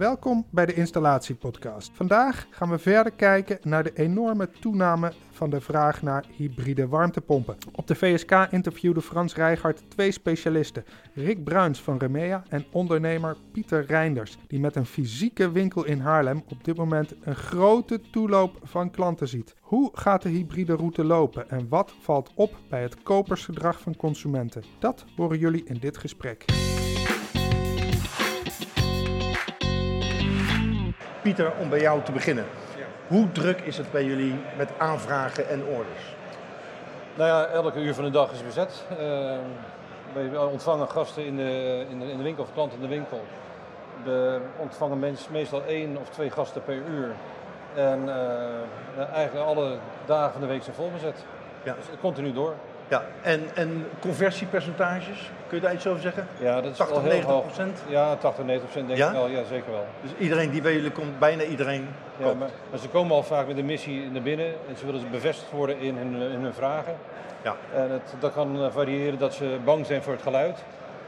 Welkom bij de Installatiepodcast. Vandaag gaan we verder kijken naar de enorme toename van de vraag naar hybride warmtepompen. Op de VSK interviewde Frans Rijgaard twee specialisten, Rick Bruins van Remea en ondernemer Pieter Reinders, die met een fysieke winkel in Haarlem op dit moment een grote toeloop van klanten ziet. Hoe gaat de hybride route lopen en wat valt op bij het kopersgedrag van consumenten? Dat horen jullie in dit gesprek. Pieter, om bij jou te beginnen. Hoe druk is het bij jullie met aanvragen en orders? Nou ja, elke uur van de dag is bezet. Uh, wij ontvangen gasten in de, in de, in de winkel of klanten in de winkel. We ontvangen mensen meestal één of twee gasten per uur. En uh, eigenlijk alle dagen van de week zijn vol bezet. Ja. Dus continu door. Ja, en, en conversiepercentages, kun je daar iets over zeggen? Ja, dat is 80, 90 procent? Ja, 80, 90 procent denk ik wel, ja zeker wel. Dus iedereen die bij jullie komt, bijna iedereen ja, Maar, maar, ze komen al vaak met een missie naar binnen en ze willen bevestigd worden in hun, in hun vragen. Ja. En het, dat kan eh, variëren dat ze bang zijn voor het geluid.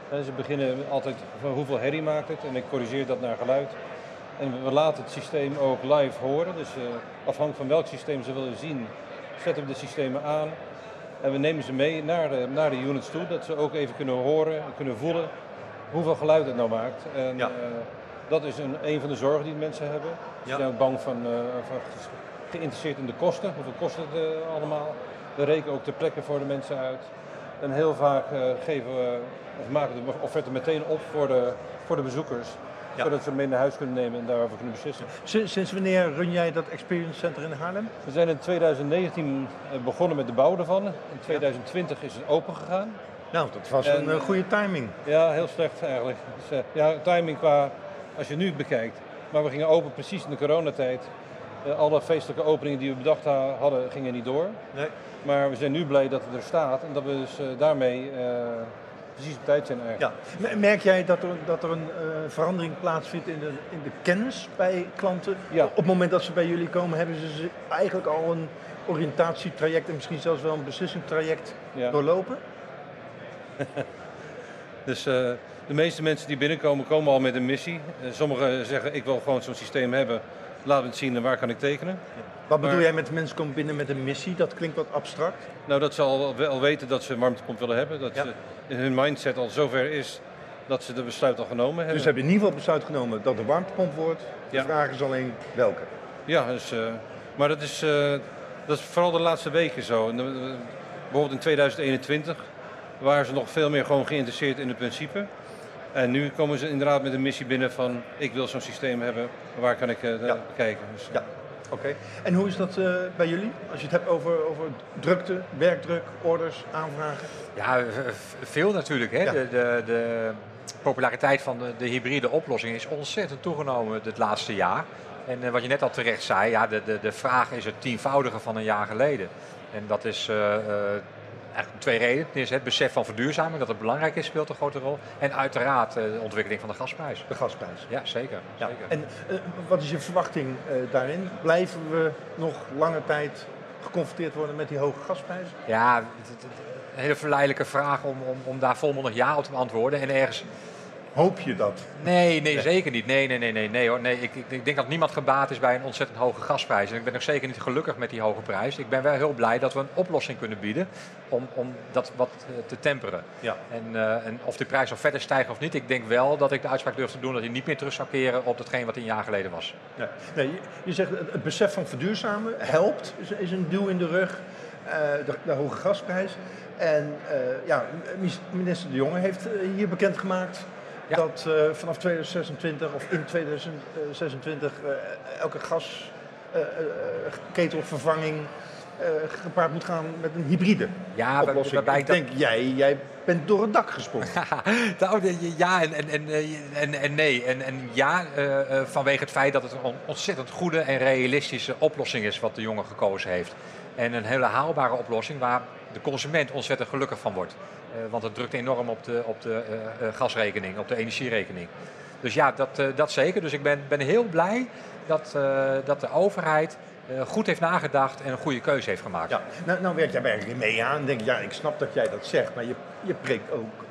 En ze beginnen altijd van hoeveel herrie maakt het en ik corrigeer dat naar geluid. En we laten het systeem ook live horen, dus uh, afhankelijk van welk systeem ze willen zien, zetten we de systemen aan en we nemen ze mee naar de, naar de units toe, dat ze ook even kunnen horen, kunnen voelen hoeveel geluid het nou maakt. En, ja. uh, dat is een, een van de zorgen die mensen hebben. Ze ja. zijn ook bang van, uh, van, geïnteresseerd in de kosten. Hoeveel kost het uh, allemaal? We rekenen ook de plekken voor de mensen uit. En heel vaak geven we, of maken de offerte meteen op voor de, voor de bezoekers. Ja. Zodat ze mee naar huis kunnen nemen en daarover kunnen beslissen. Sinds, wanneer run jij dat Experience Center in Haarlem? We zijn in 2019 begonnen met de bouw ervan. In 2020 is het open gegaan. Nou, dat was een uh, goede timing. Ja, heel slecht eigenlijk. Dus, uh, ja, timing qua, als je nu bekijkt. Maar we gingen open precies in de coronatijd. Uh, alle feestelijke openingen die we bedacht hadden, gingen niet door. Nee. Maar we zijn nu blij dat het er staat en dat we dus daarmee precies op tijd zijn eigenlijk. Ja. Merk jij dat er, dat er een uh, verandering plaatsvindt in de, in de kennis bij klanten? Ja. Op het moment dat ze bij jullie komen, hebben ze eigenlijk al een oriëntatietraject en misschien zelfs wel een beslissingstraject ja. doorlopen? dus uh, de meeste mensen die binnenkomen, komen al met een missie. Uh, sommigen zeggen, ik wil gewoon zo'n systeem hebben. Laat het zien en waar kan ik tekenen. Wat bedoel jij met mensen komen binnen met een missie? Dat klinkt wat abstract. Nou, dat ze al wel weten dat ze een warmtepomp willen hebben. Dat ja. ze in hun mindset al zover is dat ze de besluit al genomen hebben. Dus ze hebben in ieder geval besluit genomen dat er warmtepomp wordt. De ja. vraag is alleen welke. Ja, dus, uh, maar dat is, uh, dat is vooral de laatste weken zo. En, uh, bijvoorbeeld in 2021 waren ze nog veel meer gewoon geïnteresseerd in het principe. En nu komen ze inderdaad met een missie binnen van ik wil zo'n systeem hebben, waar kan ik ja. kijken. Dus, ja. Oké. En hoe is dat uh, bij jullie? Als je het hebt over, over drukte, werkdruk, orders, aanvragen? Ja, veel natuurlijk. Hè? Ja. De, de, de, populariteit van de, de, hybride oplossing is ontzettend toegenomen het laatste jaar. En uh, wat je net al terecht zei, ja, de, de, de vraag is het tienvoudige van een jaar geleden. En dat is uh, eigenlijk twee redenen. Ten eerste het besef van verduurzaming, dat het belangrijk is, speelt een grote rol. En uiteraard uh, de ontwikkeling van de gasprijs. De gasprijs. Ja, zeker. Ja. zeker. En uh, wat is je verwachting uh, daarin? Blijven we nog lange tijd geconfronteerd worden met die hoge gasprijzen? Ja, een hele verleidelijke vraag om, om, om daar volmondig ja op te beantwoorden. En ergens Hoop je dat? Nee, nee, zeker niet. Nee, nee, nee, nee, nee, hoor. nee ik, ik, denk dat niemand gebaat is bij een ontzettend hoge gasprijs. En ik ben ook zeker niet gelukkig met die hoge prijs. Ik ben wel heel blij dat we een oplossing kunnen bieden om, om dat wat eh, te temperen. Ja. En, uh, en of de prijs nog verder stijgt of niet, ik denk wel dat ik de uitspraak durf te doen dat hij niet meer terug zou keren op hetgeen wat een jaar geleden was. Ja. Nee, je, je zegt het besef van verduurzamen helpt, is, is een duw in de rug. Uh, de, de, hoge gasprijs. En uh, ja, minister De Jonge heeft hier bekendgemaakt ja. dat uh, vanaf 2026 of in 2026 uh, elke gasketelvervanging uh, gepaard moet gaan met een hybride ja, oplossing. Waarbij ik denk, jij, jij bent door het dak gesprongen. nou, ja en, en, en, en, en nee. En, en ja, vanwege het feit dat het een ontzettend goede en realistische oplossing is wat de jongen gekozen heeft. En een hele haalbare oplossing waar de consument ontzettend gelukkig van wordt. Uh, want het drukt enorm op de, op de uh, gasrekening, op de energierekening. Dus ja, dat, dat zeker. Dus ik ben, ben heel blij dat, dat de overheid goed heeft nagedacht en een goede keuze heeft gemaakt. Ja, nou, nou werk jij bij Remea en denk ja, ik snap dat jij dat zegt, maar je, je preekt ook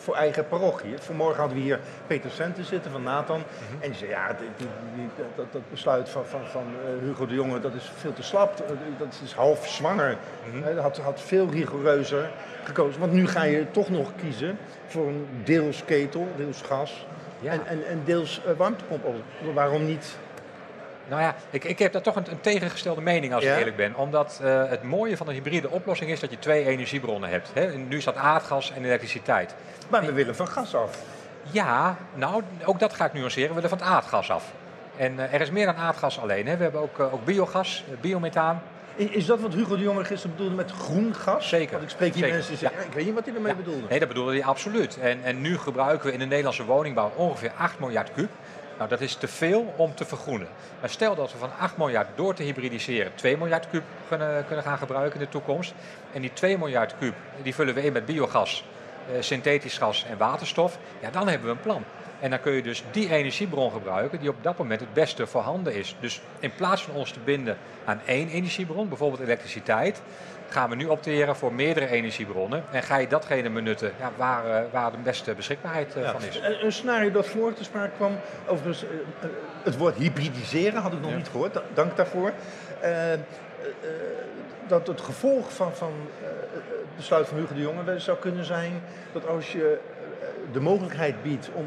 voor eigen parochie. Vanmorgen hadden we hier Peter Senten zitten van Nathan. Mhm. En die zei, ja, die, die, dat, dat, besluit van, van, van Hugo de Jonge, dat is veel te slap. Dat is half zwanger. Mm Hij had, had veel rigoureuzer gekozen. Want nu ga je toch nog kiezen voor een deels ketel, deels gas en, en, en deels warmtepomp. Waarom niet nou ja, ik, ik heb daar toch een, een tegengestelde mening als ik eerlijk ben. Omdat uh, het mooie van een hybride oplossing is dat je twee energiebronnen hebt. Hè? Nu is dat aardgas en elektriciteit. Maar we willen van gas af. Ja, nou, ook dat ga ik nuanceren. We willen van het aardgas af. En uh, er is meer dan aardgas alleen. Hè? We hebben ook, uh, ook biogas, biomethaan. Is dat wat Hugo de Jonge gisteren bedoelde met groen gas? Zeker. Want ik spreek hier mensen die zeggen, ja. ik weet niet wat hij ermee bedoelde. Nee, dat bedoelde hij absoluut. En, en nu gebruiken we in de Nederlandse woningbouw ongeveer 8 miljard kub. Nou, dat is te veel om te vergroenen. Maar stel dat we van 8 miljard door te hybridiseren 2 miljard kub kunnen, kunnen gaan gebruiken in de toekomst. En die 2 miljard kub die vullen we in met biogas, eh, synthetisch gas en waterstof. Ja, dan hebben we een plan. En dan kun je dus die energiebron gebruiken die op dat moment het beste voorhanden is. Dus in plaats van ons te binden aan één energiebron, bijvoorbeeld elektriciteit, gaan we nu opteren voor meerdere energiebronnen. En ga je datgene benutten ja, waar, uh, waar de beste beschikbaarheid uh, van is. Een, een, scenario dat voor te sprake kwam, overigens, het woord hybridiseren had ik nog niet gehoord, dank daarvoor. dat het gevolg van, van het besluit van Hugo de Jonge zou kunnen zijn dat als je de mogelijkheid biedt om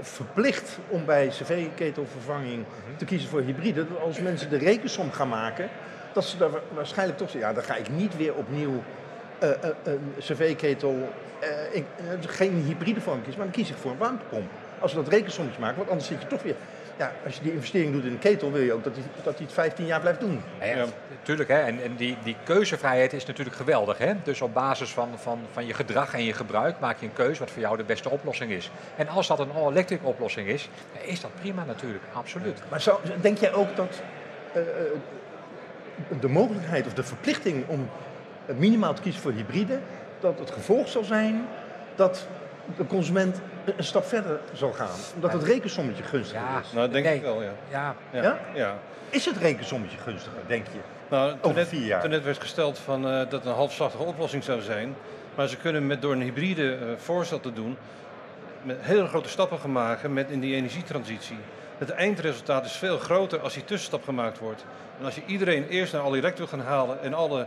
verplicht om bij cv-ketelvervanging te kiezen voor hybride, dat als mensen de rekensom gaan maken, dat ze daar waarschijnlijk toch zeggen, ja, dan ga ik niet weer opnieuw uh, uh, een cv-ketel, uh, geen hybride vorm kiezen, maar dan kies ik voor een warmtepomp. Als we dat rekensommetje maken, want anders zit je toch weer ja, als je die investering doet in een ketel, wil je ook dat hij, dat hij het 15 jaar blijft doen. Ja, tuurlijk. Hè. En, en die, die keuzevrijheid is natuurlijk geweldig. Hè. Dus op basis van, van, van je gedrag en je gebruik maak je een keuze wat voor jou de beste oplossing is. En als dat een all-electric oplossing is, is dat prima natuurlijk. Absoluut. Maar zo, denk jij ook dat de mogelijkheid of de verplichting om minimaal te kiezen voor hybride, dat het gevolg zal zijn dat de consument een stap verder zal gaan. Omdat het rekensommetje gunstiger ja. is. Nou, denk ik wel, ja. Ja. ja. ja. Is het rekensommetje gunstiger, denk je? Nou, toen net, vier jaar. Toen net werd gesteld van, uh, dat het een halfslachtige oplossing zou zijn. Maar ze kunnen met, door een hybride uh, voorstel te doen, met hele grote stappen gaan maken met in die energietransitie. Het eindresultaat is veel groter als die tussenstap gemaakt wordt. En als je iedereen eerst naar direct wil gaan halen en alle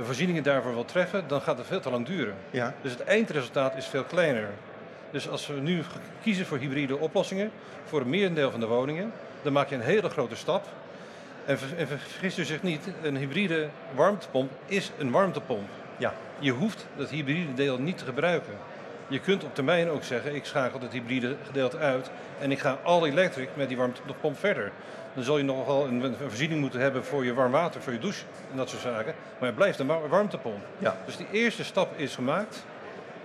voorzieningen daarvoor wil treffen, dan gaat het veel te lang duren. Ja. Dus het eindresultaat is veel kleiner. Dus als we nu kiezen voor hybride oplossingen, voor een merendeel van de woningen, dan maak je een hele grote stap. En, en vergis u zich niet, een hybride warmtepomp is een warmtepomp. Ja. Je hoeft dat hybride deel niet te gebruiken. Je kunt op termijn ook zeggen, ik schakel het hybride gedeelte uit en ik ga all electric met die warmtepomp verder. Dan zul je nog wel een, een, voorziening moeten hebben voor je warm water, voor je douche en dat soort zaken. Maar het blijft een warmtepomp. Ja. Dus die eerste stap is gemaakt.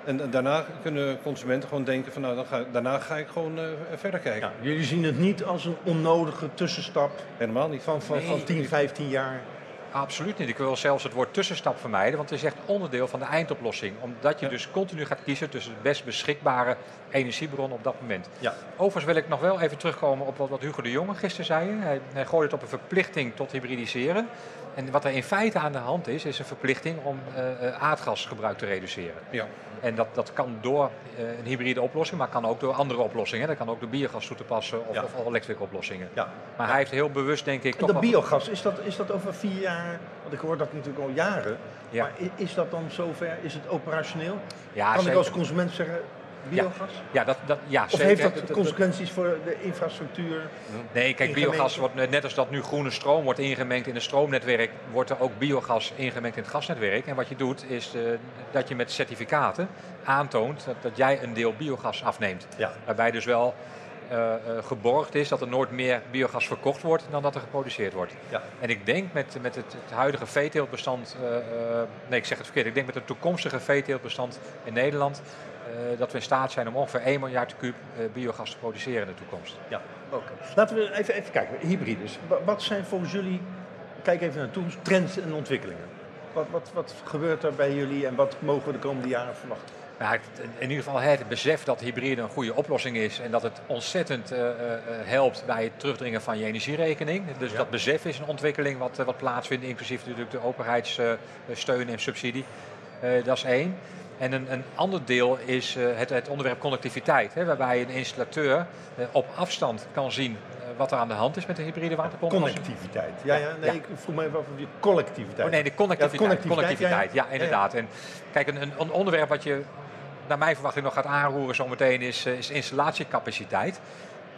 En, daarna kunnen consumenten gewoon denken van nou, dan ga, daarna ga ik gewoon uh, verder kijken. Ja, jullie zien het niet als een onnodige tussenstap? Helemaal niet. Van, van, van 10, 15 jaar? Absoluut niet. Ik wil zelfs het woord tussenstap vermijden, want het is echt onderdeel van de eindoplossing. Omdat je dus continu gaat kiezen tussen de best beschikbare energiebron op dat moment. Ja. Overigens wil ik nog wel even terugkomen op wat, Hugo de Jonge gisteren zei. Hij, hij gooide het op een verplichting tot hybridiseren. En wat er in feite aan de hand is, is een verplichting om uh, aardgasgebruik te reduceren. Ja. En dat, dat kan door uh, een hybride oplossing, maar kan ook door andere oplossingen. Dat kan ook door biogas toe te passen of, ja. of elektrische oplossingen. Ja. Maar hij heeft heel bewust, denk ik. En dat biogas, is dat, is dat over vier jaar? Want ik hoor dat natuurlijk al jaren. Ja. Maar is dat dan zover? Is het operationeel? Ja, kan ik als consument zeggen, biogas? Ja, dat, dat, ja of heeft dat consequenties voor de infrastructuur? Nee, kijk, biogas wordt net als dat nu groene stroom wordt ingemengd in het stroomnetwerk, wordt er ook biogas ingemengd in het gasnetwerk. En wat je doet is uh, dat je met certificaten aantoont dat, dat jij een deel biogas afneemt. Ja. Waarbij dus wel geborgd is dat er nooit meer biogas verkocht wordt dan dat er geproduceerd wordt. Ja. En ik denk met, met het, het huidige veeteeltbestand, uh, nee ik zeg het verkeerd, ik denk met het toekomstige veeteeltbestand in Nederland uh, dat we in staat zijn om ongeveer 1 miljard kuub uh, biogas te produceren in de toekomst. Ja, oké. Laten we even, even kijken. Hybrides. Wat zijn volgens jullie, kijk even naar de toekomst, trends en ontwikkelingen? Wat, wat, wat gebeurt er bij jullie en wat mogen we de komende jaren verwachten? Nou, in ieder geval het besef dat hybride een goede oplossing is en dat het ontzettend uh, uh, helpt bij het terugdringen van je energierekening. Dus dat besef is een ontwikkeling wat, wat plaatsvindt, inclusief natuurlijk de overheidssteun en subsidie. dat is één. En een, een ander deel is het, het, onderwerp connectiviteit, hè, waarbij een installateur op afstand kan zien wat er aan de hand is met de hybride waterpomp. Connectiviteit. Ja, ja, nee, ik vroeg me even over die collectiviteit. Oh, nee, de connectiviteit. Ja, connectiviteit, connectiviteit ja, inderdaad. En kijk, een, een onderwerp wat je naar mijn verwachting nog gaat aanroeren zometeen is, eh, is installatiecapaciteit.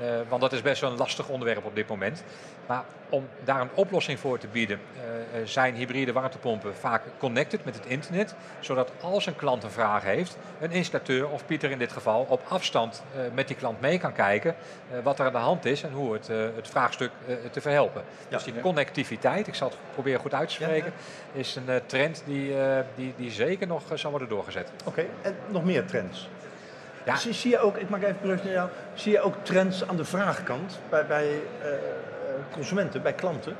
Uh, want dat is best wel een lastig onderwerp op dit moment. Maar om daar een oplossing voor te bieden, uh, zijn hybride warmtepompen vaak connected met het internet. Zodat als een klant een vraag heeft, een installateur of Pieter in dit geval op afstand met die klant mee kan kijken wat er aan de hand is en hoe het, het vraagstuk te verhelpen. Ja, dus die connectiviteit, ik zal het proberen goed uit te spreken, ja, is een trend die, die, die zeker nog zal worden doorgezet. Oké, okay. en nog meer trends? Ja. Zie, zie, je ook, ik maak even brug naar jou, zie je ook trends aan de vraagkant bij, bij uh, consumenten, bij klanten?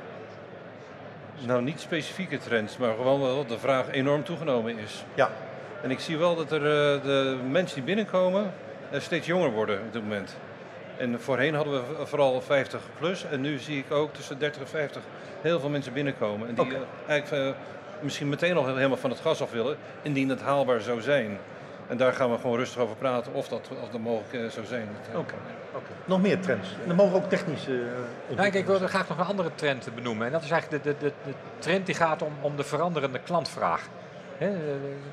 Nou, niet specifieke trends, maar gewoon wel dat de vraag enorm toegenomen is. Ja. En ik zie wel dat er uh, de mensen die binnenkomen steeds jonger worden op dit moment. En voorheen hadden we vooral 50 plus en nu zie ik ook tussen 30 en 50 heel veel mensen binnenkomen. En die okay. eigenlijk misschien meteen al helemaal van het gas af willen, indien het haalbaar zou zijn. En daar gaan we gewoon rustig over praten of dat, of dat mogelijk uh, zou zijn. Oké. Okay. Okay. Nog meer trends. En dan mogen ook technische. Uh, nou, ik wil graag nog een andere trend benoemen. En dat is eigenlijk de, de, de, de trend die gaat om, om de veranderende klantvraag. He,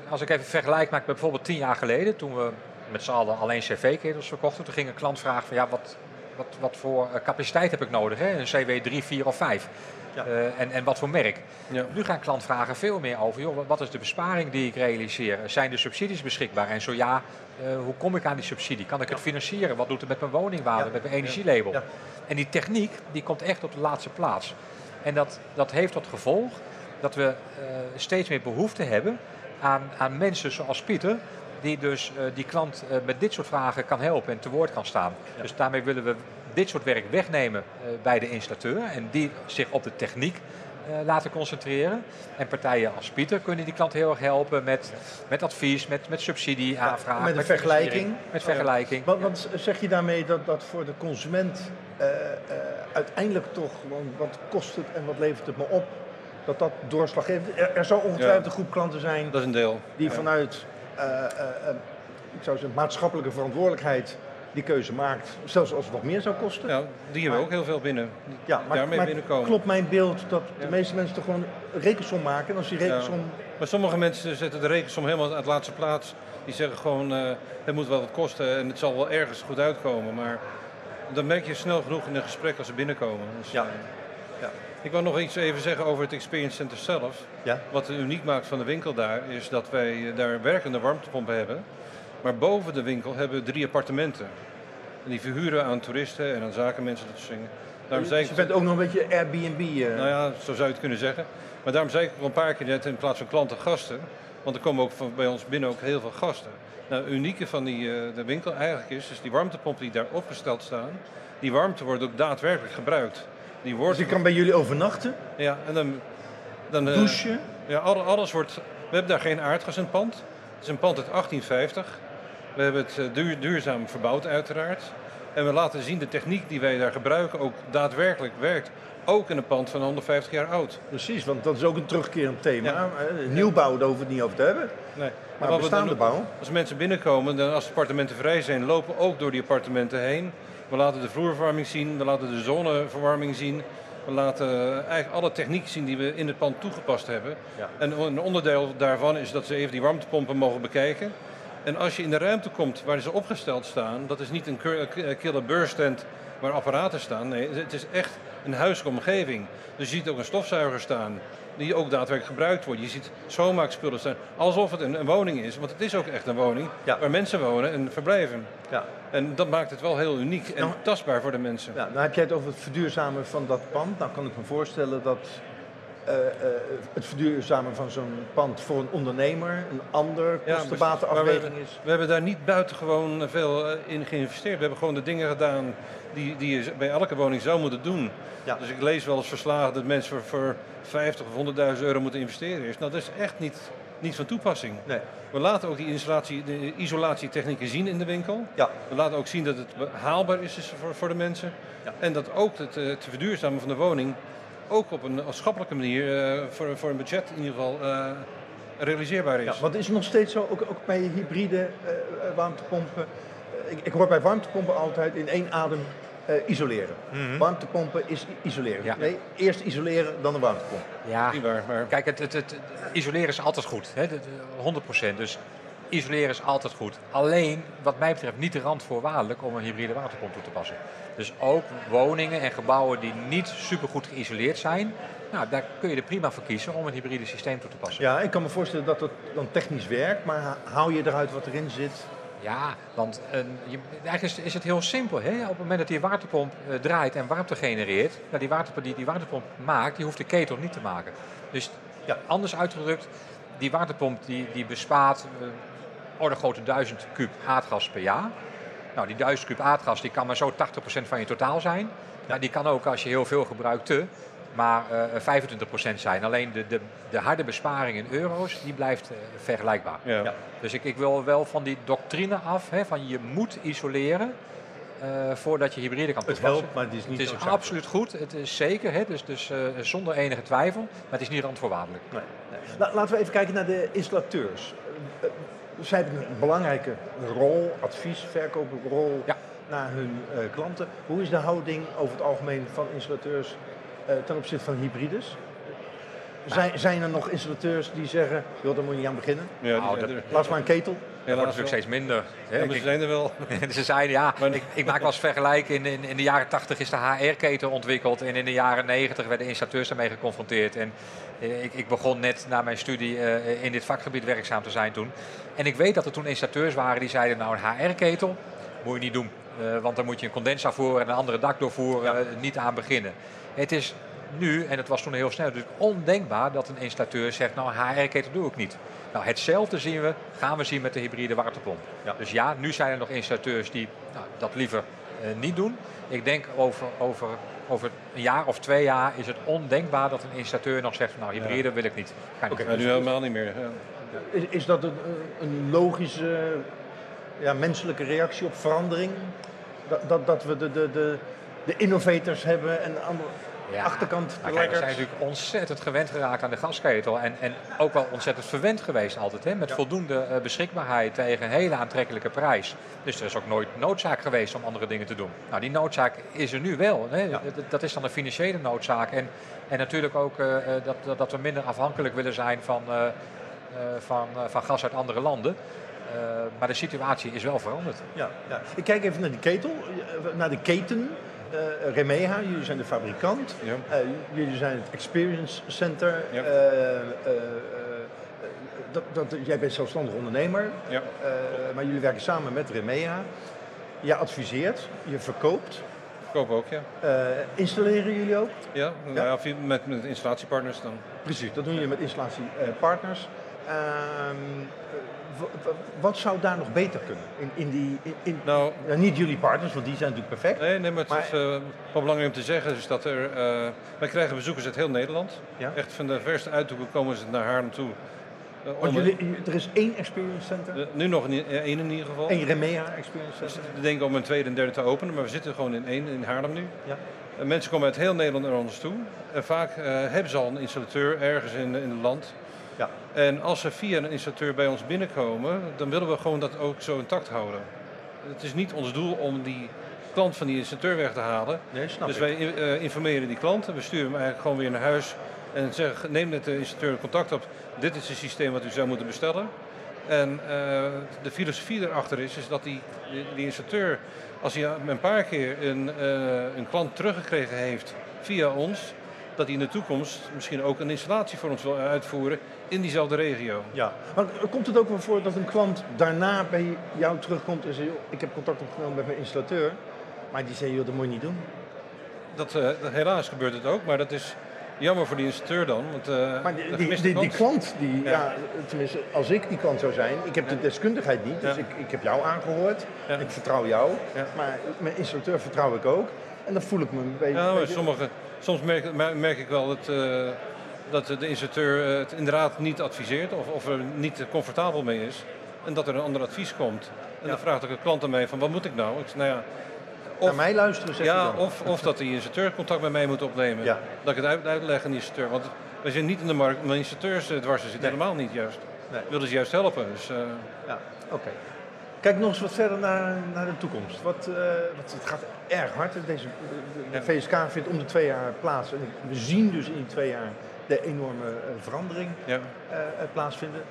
als ik even vergelijk maak met bijvoorbeeld tien jaar geleden, toen we met z'n allen alleen cv-ketels verkochten, toen ging een klant vragen van ja, wat, wat, wat voor capaciteit heb ik nodig? Hè? Een CW 3, 4 of 5. Ja. Uh, en, en wat voor merk. Ja. Nu gaan klantvragen veel meer over, joh, wat is de besparing die ik realiseer? Zijn de subsidies beschikbaar? En zo ja, uh, hoe kom ik aan die subsidie? Kan ik het financieren? Wat doet het met mijn woningwaarde, met mijn energielabel? En die techniek, die komt echt op de laatste plaats. En dat, dat heeft tot gevolg dat we uh, steeds meer behoefte hebben aan, aan mensen zoals Pieter, die dus die klant met dit soort vragen kan helpen en te woord kan staan. Dus daarmee willen we dit soort werk wegnemen uh, bij de installateur en die zich op de techniek uh, laten concentreren. En partijen als Pieter kunnen die klant heel erg helpen met, met advies, met, met subsidie aanvragen. Ja, met vergelijking. Met vergelijking. Wat, wat, zeg je daarmee dat, dat voor de consument uh, uiteindelijk toch gewoon wat kost het en wat levert het me op? Dat dat doorslag heeft. Er, er zal ongetwijfeld een groep klanten zijn. Dat is een deel. Die vanuit ik zou zeggen, maatschappelijke verantwoordelijkheid die keuze maakt, zelfs als het wat meer zou kosten. Ja, die hebben we ook heel veel binnen. Ja, maar, daarmee maar binnenkomen. klopt mijn beeld dat de meeste mensen toch gewoon een rekensom maken en als die rekensom... Ja. Maar sommige mensen zetten de rekensom helemaal aan het laatste plaats. Die zeggen gewoon, uh, het moet wel wat kosten en het zal wel ergens goed uitkomen. Maar dan merk je snel genoeg in een gesprek als ze binnenkomen. Dus, ja. ja. Ik wil nog iets even zeggen over het Experience Center zelf. Ja? Wat het uniek maakt van de winkel daar, is dat wij daar werkende warmtepompen hebben. Maar boven de winkel hebben we drie appartementen. En die verhuren aan toeristen en aan zakenmensen dat soort dingen. Daarom dus je bent ook nog een beetje Airbnb? Uh... Nou ja, zo zou je het kunnen zeggen. Maar daarom zei ik al een paar keer net in plaats van klanten gasten. Want er komen ook van, bij ons binnen ook heel veel gasten. Nou, het unieke van die, uh, de winkel eigenlijk is, is die warmtepompen die daar opgesteld staan. Die warmte wordt ook daadwerkelijk gebruikt. Die wordt... Dus die kan bij jullie overnachten? Ja, en dan... dan uh, Douchen? Ja, alles wordt... We hebben daar geen aardgas in het pand. Het is een pand uit 1850. We hebben het eh, duur, duurzaam verbouwd uiteraard. En we laten zien de techniek die wij daar gebruiken ook daadwerkelijk werkt. Ook in een pand van 150 jaar oud. Precies, want dat is ook een terugkerend thema. Ja. Nieuwbouw, daar hoeven we het niet over te hebben. Nee. Maar, maar bestaande bouw. Als mensen binnenkomen, dan als de appartementen vrij zijn, lopen we ook door die appartementen heen. We laten de vloerverwarming zien, we laten de zonneverwarming zien. We laten eigenlijk alle techniek zien die we in het pand toegepast hebben. Ja. En een onderdeel daarvan is dat ze even die warmtepompen mogen bekijken. En als je in de ruimte komt waar ze opgesteld staan, dat is niet een killer beurstand waar apparaten staan. Nee, het is echt een huiselijke omgeving. Dus je ziet ook een stofzuiger staan, die ook daadwerkelijk gebruikt wordt. Je ziet schoonmaakspullen staan, alsof het een, een woning is. Want het is ook echt een woning ja. waar mensen wonen en verblijven. Ja. En dat maakt het wel heel uniek en nou, tastbaar voor de mensen. Ja, nou heb jij het over het verduurzamen van dat pand. Nou kan ik me voorstellen dat uh, uh, het verduurzamen van zo'n pand voor een ondernemer een ander kostenbatenafweging ja, is? We hebben daar niet buitengewoon veel uh, in geïnvesteerd. We hebben gewoon de dingen gedaan die, die je bij elke woning zou moeten doen. Ja. Dus ik lees wel eens verslagen dat mensen voor, voor 50 of 100.000 euro moeten investeren. Nou, dat is echt niet niet van toepassing. Nee. We laten ook die installatie, de isolatietechnieken zien in de winkel. Ja. We laten ook zien dat het haalbaar is voor, voor de mensen. En dat ook het, eh, het verduurzamen van de woning ook op een schappelijke manier eh, voor, voor een budget in ieder geval eh, realiseerbaar is. Ja, want is het nog steeds zo, ook, ook bij hybride eh, warmtepompen. ik, ik hoor bij warmtepompen altijd in één adem eh, isoleren. Warmtepompen is isoleren. Ja. Nee, eerst isoleren, dan de warmtepomp. Ja, maar Kijk, het, het, het, isoleren is altijd goed. Hè? de- de- 100%. Dus isoleren is altijd goed. Alleen, wat mij betreft, niet de randvoorwaardelijk om een hybride waterpomp toe te passen. Dus ook woningen en gebouwen die niet supergoed geïsoleerd zijn, nou, daar kun je er prima voor kiezen om een hybride systeem toe te passen. Ja, ik kan me voorstellen dat het dan technisch werkt, maar haal je eruit wat erin zit? Ja, want een, je, eigenlijk is, is het heel simpel. Hè? Op het moment dat die waterpomp eh, draait en warmte genereert, nou, die waterpomp die die waterpomp maakt, die hoeft de ketel niet te maken. Dus Ja. anders uitgedrukt, die waterpomp die, die bespaart eh orde grootte 1000 kub aardgas per jaar. Nou, die 1000 kub aardgas die kan maar zo 80% van je totaal zijn. Nou, die kan ook als je heel veel gebruikt te, maar eh 25% zijn. Alleen de, de, de harde besparing in euro's, die blijft eh, vergelijkbaar. ja. Ja. Dus ik, ik wil wel van die doctrine af, hè, van je moet isoleren eh, voordat je hybride kan Het toepassen. helpt, maar het is niet Het is absoluut goed, het is zeker, hè, dus, dus eh, zonder enige twijfel, maar het is niet randvoorwaardelijk. Nee, nee. La- laten we even kijken naar de installateurs. Zij hebben een belangrijke rol, advies, verkooprol Ja. naar hun eh, klanten. Hoe is de houding over het algemeen van installateurs eh, ten opzichte van hybrides? Zijn, zijn er nog installateurs die zeggen, joh, daar moet je niet aan beginnen? Ja, die Nou, dat- Laat maar een ketel. Dat wordt natuurlijk wel. steeds minder. hè. Ja, maar ze zijn er wel. Ze zeiden ja, Maar- ik, ik maak wel eens vergelijken. In, in, in de jaren 80 is de HR-keten ontwikkeld. En in de jaren 90 werden installateurs daarmee geconfronteerd. En eh, ik, ik begon net na mijn studie eh, in dit vakgebied werkzaam te zijn toen. En ik weet dat er toen installateurs waren die zeiden: Nou, een HR-ketel moet je niet doen. Eh, want dan moet je een condensafvoer en een andere dakdoorvoer eh, niet aan beginnen. Het is nu, en het was toen heel snel, natuurlijk ondenkbaar dat een installateur zegt: Nou, een HR-ketel doe ik niet. Nou, hetzelfde zien we, gaan we zien met de hybride waterpomp. Ja. Dus ja, nu zijn er nog installateurs die nou, dat liever eh, niet doen. Ik denk over, over, over een jaar of twee jaar is het ondenkbaar dat een installateur nog zegt: Nou, hybride wil ik niet. Ga niet. Ja, nu helemaal niet meer. Ja. Is, is dat een, een logische, ja, menselijke reactie op verandering? Dat, dat, dat we de, de, de, de innovators hebben en de andere Ja. achterkant de kijk, we zijn natuurlijk ontzettend gewend geraakt aan de gasketel. En, en ook wel ontzettend verwend geweest altijd. Hè, met Ja. voldoende eh, beschikbaarheid tegen een hele aantrekkelijke prijs. Dus er is ook nooit noodzaak geweest om andere dingen te doen. Nou, die noodzaak is er nu wel. Hè. Ja. Dat, is dan een financiële noodzaak. En, en natuurlijk ook eh, eh, dat, dat, dat we minder afhankelijk willen zijn van, van, van gas uit andere landen. Maar de situatie is wel veranderd. Ja, ja. Ik kijk even naar die ketel, naar de keten. Eh Remeha, jullie zijn de fabrikant. Ja. Eh, jullie zijn het Experience Center. Ja. Eh, dat, dat, jij bent zelfstandig ondernemer, Ja. maar jullie werken samen met Remeha. Je adviseert, je verkoopt. Verkopen ook, ja. Installeren jullie ook? Ja, nou met, met installatiepartners dan. Precies, dat doen jullie met installatiepartners. Wat zou daar nog beter kunnen? In, in die, in, in- Nou, ja, niet jullie partners, want die zijn natuurlijk perfect. nee, nee maar het is eh, wel belangrijk om te zeggen is dat er... eh, wij krijgen bezoekers uit heel Nederland. Ja. Echt van de verste uithoeken komen ze naar Haarlem toe. Eh, Want jullie, er is één Experience Center, nu nog één in ieder geval. één Remea Experience We Center. te denken om een tweede en derde te openen, maar we zitten gewoon in één in Haarlem nu. Ja. En mensen komen uit heel Nederland naar ons toe. En vaak hebben ze al een installateur ergens in, in het land. Ja. En als ze via een installateur bij ons binnenkomen, dan willen we gewoon dat ook zo intact houden. Het is niet ons doel om die klant van die installateur weg te halen. Nee, snap dus ik. wij eh, informeren die klant en we sturen hem eigenlijk gewoon weer naar huis. En zeggen, neem met de installateur contact op. Dit is het systeem wat u zou moeten bestellen. En eh, de filosofie erachter is, is dat die, die, die installateur, als hij een paar keer een, eh, een klant teruggekregen heeft via ons, dat hij in de toekomst misschien ook een installatie voor ons wil uitvoeren in diezelfde regio. Ja. Maar komt het ook wel voor dat een klant daarna bij jou terugkomt en zegt, "Joh, ik heb contact opgenomen met mijn installateur, maar die zei, joh, dat moet je niet doen. Dat, eh, helaas gebeurt het ook, maar dat is jammer voor die installateur dan. Want, eh, Maar die, die, die, klant, die, ja. Ja. tenminste als ik die klant zou zijn, ik heb de deskundigheid niet, dus Ja. ik, ik heb jou aangehoord, ik vertrouw jou, maar mijn installateur vertrouw ik ook. En dan voel ik me een beetje... Ja, sommige, soms merk, mer- merk ik wel dat, eh, dat de installateur het inderdaad niet adviseert of, of er niet comfortabel mee is. En dat er een ander advies komt. En dan vraagt ook de klant aan mij van wat moet ik nou? Ik zeg, nou ja, of, Naar mij luisteren, zeg ja, dan. Of, of dat de installateur contact met mij moet opnemen. Dat ik het uit, uitleg aan de installateur. Want we zijn niet in de markt om installateurs dwars te zitten. Helemaal niet juist. Nee. Willen ze juist helpen. Dus, uh... Ja, oké. Kijk nog eens wat verder naar, naar de toekomst. Wat, uh, wat, het gaat erg hard. Deze, de, de VSK vindt om de twee jaar plaats. En we zien dus in die twee jaar de enorme uh, verandering ja. plaatsvinden.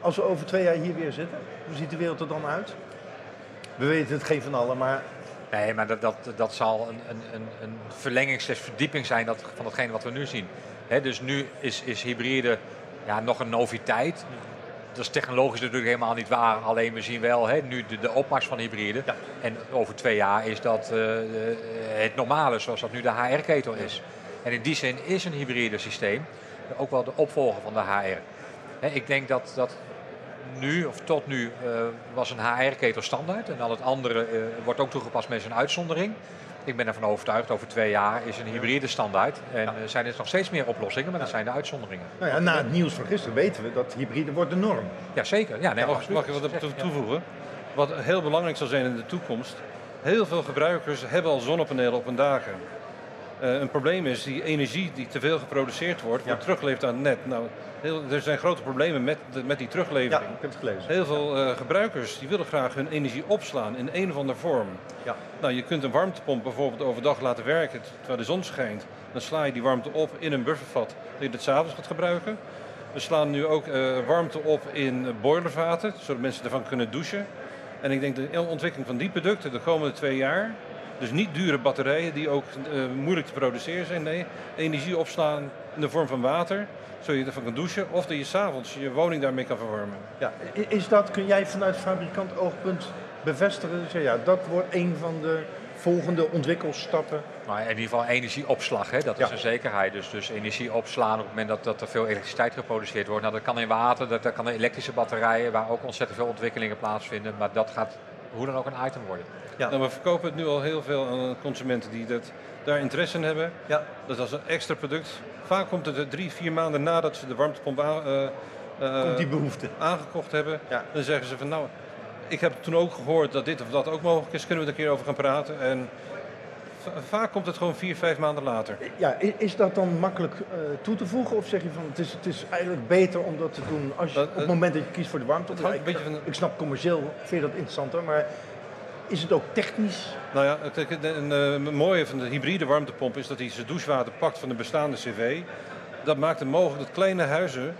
Als we over twee jaar hier weer zitten, hoe ziet de wereld er dan uit? We weten het geen van allen, maar Nee, maar dat, dat, dat zal een, een, een verlenging, verdieping zijn dat, van hetgeen wat we nu zien. He, dus nu is, is hybride ja, nog een noviteit. Dat is technologisch natuurlijk helemaal niet waar. Alleen we zien wel he, nu de, de opmars van hybride. Ja. En over twee jaar is dat uh, het normale, zoals dat nu de HR-ketel is. En in die zin is een hybride systeem ook wel de opvolger van de HR. He, ik denk dat, dat nu, of tot nu, uh, was een HR-ketel standaard. En al het andere uh, wordt ook toegepast met een uitzondering. Ik ben ervan overtuigd, over twee jaar is een hybride standaard. En ja. zijn er nog steeds meer oplossingen, maar dat zijn de uitzonderingen. Nou ja, na het nieuws van gisteren weten we dat hybride wordt de norm. Ja, zeker. Ja, nee, ja, mag, mag ik wat toevoegen? Wat heel belangrijk zal zijn in de toekomst. Heel veel gebruikers hebben al zonnepanelen op hun daken. Uh, een probleem is die energie die te veel geproduceerd wordt, wordt teruggeleverd aan het net. Nou, heel, er zijn grote problemen met, de, met die teruglevering. Ja, ik heb het gelezen. Heel veel uh, gebruikers die willen graag hun energie opslaan in een of andere vorm. Ja. Nou, je kunt een warmtepomp bijvoorbeeld overdag laten werken terwijl de zon schijnt. Dan sla je die warmte op in een buffervat dat je het s'avonds gaat gebruiken. We slaan nu ook uh, warmte op in boilervaten, zodat mensen ervan kunnen douchen. En ik denk de ontwikkeling van die producten de komende twee jaar dus niet dure batterijen die ook uh, moeilijk te produceren zijn. Nee, energie opslaan in de vorm van water, zodat je ervan kan douchen. Of dat je s'avonds je woning daarmee kan verwarmen. Ja, is dat, kun jij vanuit fabrikant oogpunt bevestigen? Zeg, ja, dat wordt een van de volgende ontwikkelstappen? Nou, in ieder geval energieopslag, hè? dat is ja. een zekerheid. Dus, dus energie opslaan op het moment dat, dat er veel elektriciteit geproduceerd wordt. Nou, dat kan in water, dat, dat kan in elektrische batterijen, waar ook ontzettend veel ontwikkelingen plaatsvinden. Maar dat gaat hoe dan ook een item worden. Ja. Nou, we verkopen het nu al heel veel aan consumenten die dat, daar interesse in hebben. Ja. Dat is een extra product. Vaak komt het drie, vier maanden nadat ze de warmtepomp aan, uh, uh, komt die behoefte. aangekocht hebben. Ja. Dan zeggen ze van nou, ik heb toen ook gehoord dat dit of dat ook mogelijk is. Kunnen we er een keer over gaan praten? En vaak komt het gewoon vier, vijf maanden later. Ja, is dat dan makkelijk uh, toe te voegen? Of zeg je van het is, het is eigenlijk beter om dat te doen als je, op het moment dat je kiest voor de warmte? Ja, ik, van... ik snap commercieel, vind je dat interessanter, maar is het ook technisch? Nou ja, het, een, een mooie van de hybride warmtepomp is dat hij zijn douchewater pakt van de bestaande CV. Dat maakt het mogelijk dat kleine huizen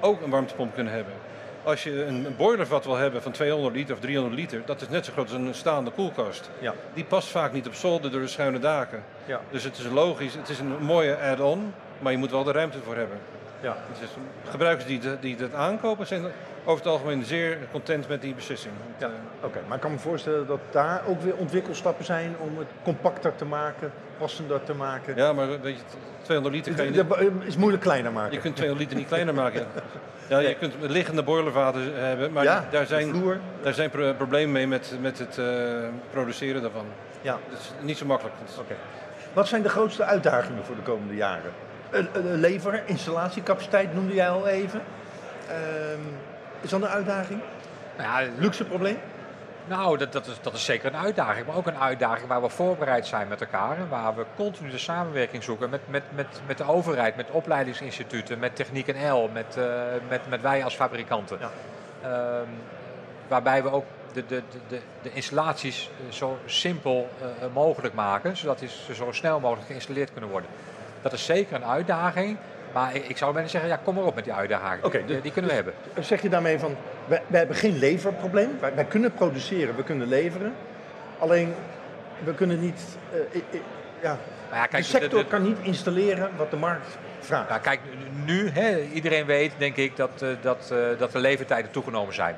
ook een warmtepomp kunnen hebben. Als je een boilervat wil hebben van 200 liter of 300 liter, dat is net zo groot als een staande koelkast. Ja. Die past vaak niet op zolder door de schuine daken. Ja. Dus het is logisch, het is een mooie add-on, maar je moet wel de ruimte voor hebben. Ja. Dus gebruikers die, de, die het aankopen zijn over het algemeen zeer content met die beslissing. Ja. Oké, maar ik kan me voorstellen dat daar ook weer ontwikkelstappen zijn om het compacter te maken, passender te maken. Ja, maar weet je, 200 liter kan je niet... is moeilijk kleiner maken. Je kunt 200 liter niet kleiner maken. Ja, je kunt liggende boilervaten hebben, maar ja, daar, zijn, daar zijn problemen mee met, met het uh, produceren daarvan. Ja. Dat is niet zo makkelijk. Oké. Wat zijn de grootste uitdagingen voor de komende jaren? Lever, installatiecapaciteit noemde jij al even. Ehm, is dat een uitdaging? Nou ja, Luxe probleem? Nou, dat, dat, is, dat is zeker een uitdaging. Maar ook een uitdaging waar we voorbereid zijn met elkaar. En waar we continu de samenwerking zoeken met, met, met, met de overheid, met opleidingsinstituten, met Techniek en L, met, uh, met, met wij als fabrikanten. Ja. Um, waarbij we ook de, de, de, de installaties zo simpel uh, mogelijk maken, zodat ze zo snel mogelijk geïnstalleerd kunnen worden. Dat is zeker een uitdaging. Maar ik zou bijna zeggen, ja, kom maar op met die uitdaging. Okay, die, die, kunnen we hebben. Zeg je daarmee van, wij, wij hebben geen leverprobleem. Wij, wij, kunnen produceren, we kunnen leveren. Alleen, we kunnen niet... Uh, ja, ja, kijk, de sector kan niet installeren wat de markt vraagt. Ja, kijk, nu, hè, iedereen weet, denk ik, dat, uh, dat, uh, dat de levertijden toegenomen zijn.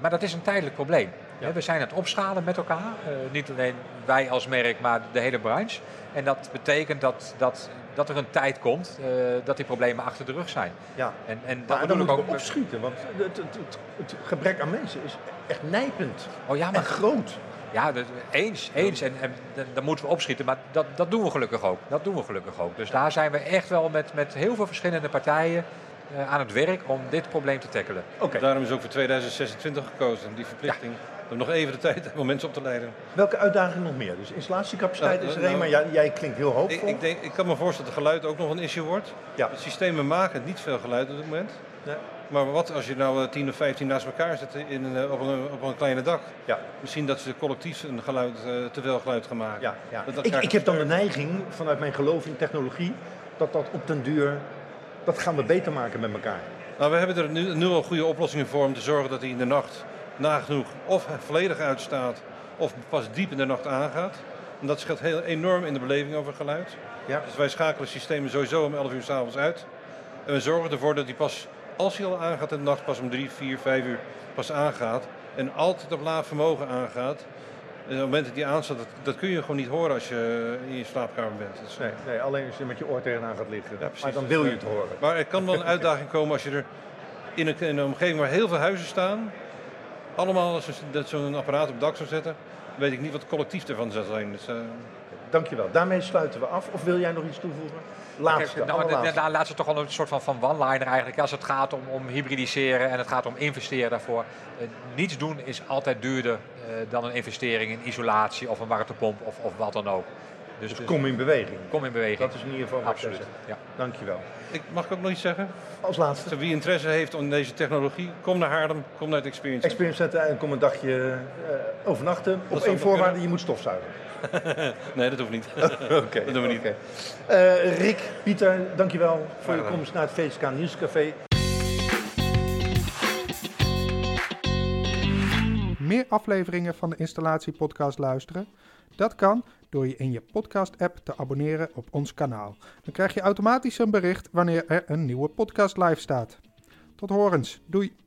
maar dat is een tijdelijk probleem. Ja. We zijn aan het opschalen met elkaar. niet alleen wij als merk, maar de hele branche. En dat betekent dat, dat dat er een tijd komt uh, dat die problemen achter de rug zijn. Ja. En, en dat maar dan moeten ook we opschieten, want het, het, het, het, gebrek aan mensen is echt nijpend. Oh ja, maar en groot. Ja, eens. eens. En, en dan moeten we opschieten. Maar dat, dat doen we gelukkig ook. Dat doen we gelukkig ook. Dus daar zijn we echt wel met, met heel veel verschillende partijen uh, aan het werk om dit probleem te tackelen. Oké. Daarom is ook voor 2026 gekozen, die verplichting. Om nog even de tijd hebben om mensen op te leiden. Welke uitdagingen nog meer? Dus installatiecapaciteit is er een, nou, maar jij, klinkt heel hoopvol. Ik, ik, denk, ik kan me voorstellen dat geluid ook nog een issue wordt. Ja. De systemen maken niet veel geluid op dit moment. Ja. Maar wat als je nou 10 of 15 naast elkaar zit in, eh, op, een, op een kleine dak? Ja. Misschien dat ze collectief een geluid, te veel geluid gaan maken. Ja, ja. ik, ik heb dan de neiging, vanuit mijn geloof in technologie, dat dat op den duur, dat gaan we beter maken met elkaar. Nou, we hebben er nu, nu al goede oplossingen voor om te zorgen dat hij in de nacht nagenoeg of volledig uitstaat of pas diep in de nacht aangaat. En dat scheelt heel enorm in de beleving over geluid. Ja. Dus wij schakelen systemen sowieso om 11 uur s'avonds uit. En we zorgen ervoor dat hij pas als hij al aangaat in de nacht, pas om 3, 4, 5 uur pas aangaat. En altijd op laag vermogen aangaat. En op het moment dat die aanstaat, dat, dat, kun je gewoon niet horen als je in je slaapkamer bent. Dus, nee, nee, alleen als je met je oor tegenaan gaat liggen. Ja, maar dan wil je het horen. Maar er kan wel een uitdaging komen als je er in een, in een omgeving waar heel veel huizen staan. Allemaal als je zo'n apparaat op het dak zou zetten, weet ik niet wat het collectief ervan zou zijn. Dus, uh... Dankjewel. Daarmee sluiten we af. Of wil jij nog iets toevoegen? Laatste. nou, Daar laat ze toch wel een soort van, van one-liner eigenlijk. Als het gaat om, om hybridiseren en het gaat om investeren daarvoor. Eh, niets doen is altijd duurder eh, dan een investering in isolatie of een warmtepomp of, of wat dan ook. Dus, dus, kom in beweging. Kom in beweging. Dat is in ieder geval Absoluut. Ja. Dankjewel. Ik, mag ik ook nog iets zeggen? Als laatste. Wie interesse heeft in deze technologie, kom naar Haarlem, kom naar het Experience Center. Experience Center en kom een dagje uh, overnachten. Op één voorwaarde, je moet stofzuigen. nee, dat hoeft niet. Oké. dat doen we niet. Okay. Uh, Rick, Pieter, dankjewel voor je komst naar het VSK Nieuwscafé. Meer afleveringen van de installatiepodcast luisteren? Dat kan door je in je podcast-app te abonneren op ons kanaal. Dan krijg je automatisch een bericht wanneer er een nieuwe podcast live staat. Tot horens. Doei.